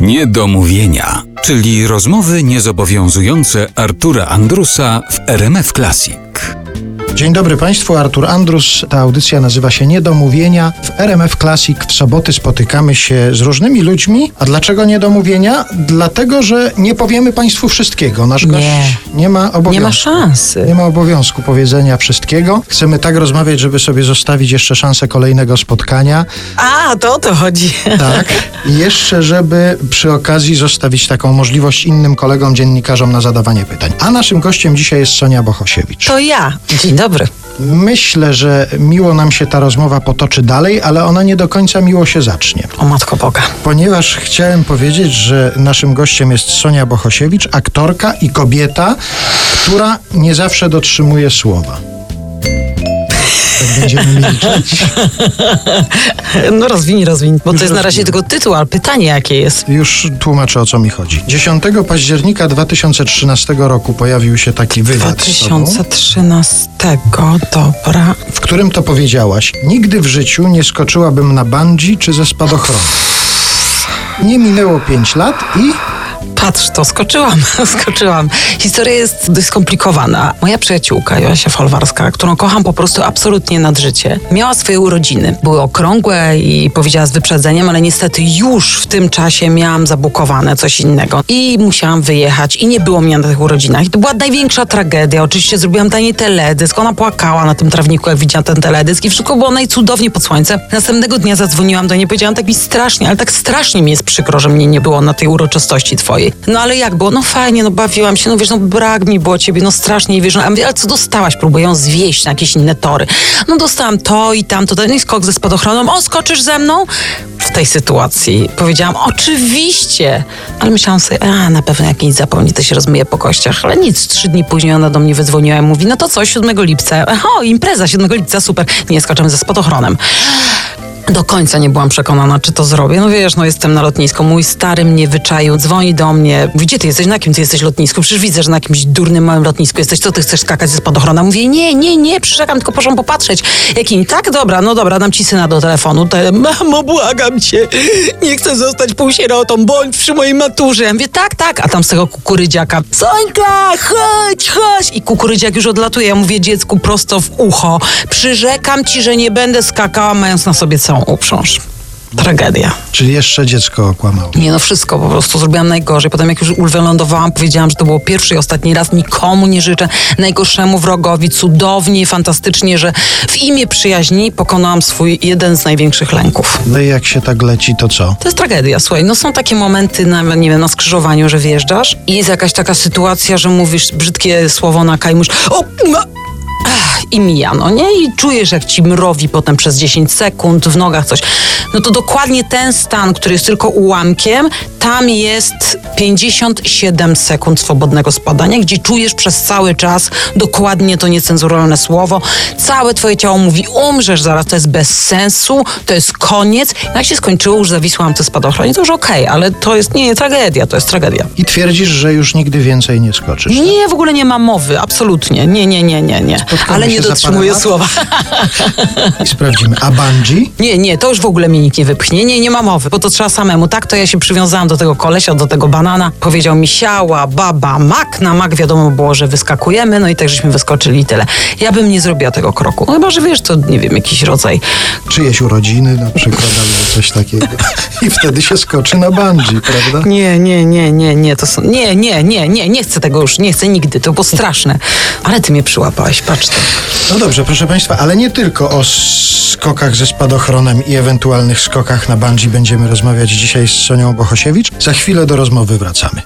Niedomówienia, czyli rozmowy niezobowiązujące Artura Andrusa w RMF Classic. Dzień dobry Państwu, Artur Andrus. Ta audycja nazywa się Niedomówienia. W RMF Classic w soboty spotykamy się z różnymi ludźmi. A dlaczego niedomówienia? Dlatego, że nie powiemy Państwu wszystkiego. Nasz gość nie ma obowiązku. Nie ma szansy. Nie ma obowiązku powiedzenia wszystkiego. Chcemy tak rozmawiać, żeby sobie zostawić jeszcze szansę kolejnego spotkania. A, to o to chodzi. Tak. I jeszcze, żeby przy okazji zostawić taką możliwość innym kolegom, dziennikarzom na zadawanie pytań. A naszym gościem dzisiaj jest Sonia Bohosiewicz. To ja. Dzień dobry. Myślę, że miło nam się ta rozmowa potoczy dalej, ale ona nie do końca miło się zacznie. O Matko Boga. Ponieważ chciałem powiedzieć, że naszym gościem jest Sonia Bohosiewicz, aktorka i kobieta, która nie zawsze dotrzymuje słowa. Tak będziemy milczeć. No rozwinij, rozwinij. Bo to jest na razie tylko tytuł, ale pytanie jakie jest? Już tłumaczę o co mi chodzi. 10 października 2013 roku pojawił się taki wywiad z tobą, 2013. Dobra. w którym to powiedziałaś: Nigdy w życiu nie skoczyłabym na bungee czy ze spadochronu. Nie minęło 5 lat i Patrz, to skoczyłam, skoczyłam. Historia jest dość skomplikowana. Moja przyjaciółka, Joasia Folwarska, którą kocham po prostu absolutnie nad życie, miała swoje urodziny. Były okrągłe i powiedziała z wyprzedzeniem, ale niestety już w tym czasie miałam zabukowane coś innego. I musiałam wyjechać i nie było mnie na tych urodzinach. I to była największa tragedia. Oczywiście zrobiłam tani teledysk. Ona płakała na tym trawniku, jak widziała ten teledysk i wszystko było najcudowniej pod słońce. Następnego dnia zadzwoniłam do niej, powiedziałam tak mi strasznie, ale tak strasznie mi jest przykro, że mnie nie było na tej uroczystości twojej. No ale jak było? No fajnie, no bawiłam się, no wiesz, no brak mi było ciebie, no strasznie, i wiesz, no, a mówię, ale co dostałaś? Próbuję ją zwieść na jakieś inne tory. No dostałam to i tamto, ten skok ze spadochronem, o, skoczysz ze mną? W tej sytuacji powiedziałam, oczywiście, ale myślałam sobie, a na pewno jak nic zapomni, to się rozmyje po kościach, ale nic, trzy dni później ona do mnie wydzwoniła i mówi, no to co, 7 lipca, o, impreza 7 lipca, super, nie, skaczemy ze spadochronem. Do końca nie byłam przekonana, czy to zrobię. No wiesz, no jestem na lotnisku, mój stary mnie wyczaił, dzwoni do mnie. Gdzie ty jesteś? Na jakim ty jesteś lotnisku? Przecież widzę, że na jakimś durnym małym lotnisku jesteś. Co ty chcesz skakać ze spadochrona? Mówię, nie, nie, nie, przyrzekam, tylko proszę popatrzeć. Jakim? Tak, dobra, no dobra, dam ci syna do telefonu. Te, mamo, błagam cię, nie chcę zostać półsierotą, bądź przy mojej maturze. Ja mówię, tak, tak, a tam z tego kukurydziaka, Sońka, chodź, chodź. I kukurydziak już odlatuje. Ja mówię dziecku prosto w ucho, przyrzekam ci, że nie będę skakała, mając na sobie całą uprząż. Tragedia. czyli jeszcze dziecko okłamało. Nie no, wszystko po prostu zrobiłam najgorzej. Potem jak już wylądowałam, powiedziałam, że to było pierwszy i ostatni raz. Nikomu nie życzę najgorszemu wrogowi. Cudownie, fantastycznie, że w imię przyjaźni pokonałam swój jeden z największych lęków. No i jak się tak leci, to co? To jest tragedia, słuchaj. No są takie momenty na, nie wiem, na skrzyżowaniu, że wjeżdżasz i jest jakaś taka sytuacja, że mówisz brzydkie słowo na kaj, mówisz o, ma, Ach, i mija, no nie? I czujesz, jak ci mrowi potem przez 10 sekund w nogach coś. No to dokładnie ten stan, który jest tylko ułamkiem, tam jest 57 sekund swobodnego spadania, gdzie czujesz przez cały czas dokładnie to niecenzuralne słowo. Całe twoje ciało mówi, umrzesz zaraz, to jest bez sensu, to jest koniec. No jak się skończyło, już zawisłam te spadochronie, to już okej, ale to jest nie tragedia, to jest tragedia. I twierdzisz, że już nigdy więcej nie skoczysz. tak? Nie, w ogóle nie ma mowy, absolutnie. Nie, nie, nie, nie, nie. Spotkamy Ale się nie dotrzymuję słowa. I sprawdzimy. A bungee? Nie, nie, to już w ogóle mnie nikt nie wypchnie. Nie, nie ma mowy, bo to trzeba samemu. Tak, to ja się przywiązałam do tego kolesia, do tego banana. Powiedział mi siała, baba, mak. Na mak wiadomo było, że wyskakujemy, no i tak żeśmy wyskoczyli i tyle. Ja bym nie zrobiła tego kroku. No chyba, że wiesz, to nie wiem, jakiś rodzaj. Czyjeś urodziny na przykład, albo coś takiego. I wtedy się skoczy na bungee, prawda? Nie, nie, nie, nie, nie, to są... Nie, nie, nie, nie, nie chcę tego już, nie chcę nigdy, to było straszne. Ale ty mnie przyłapałeś, patrz to. No dobrze, proszę Państwa, ale nie tylko o skokach ze spadochronem i ewentualnych skokach na bungee będziemy rozmawiać dzisiaj z Sonią Bohosiewicz. Za chwilę do rozmowy wracamy.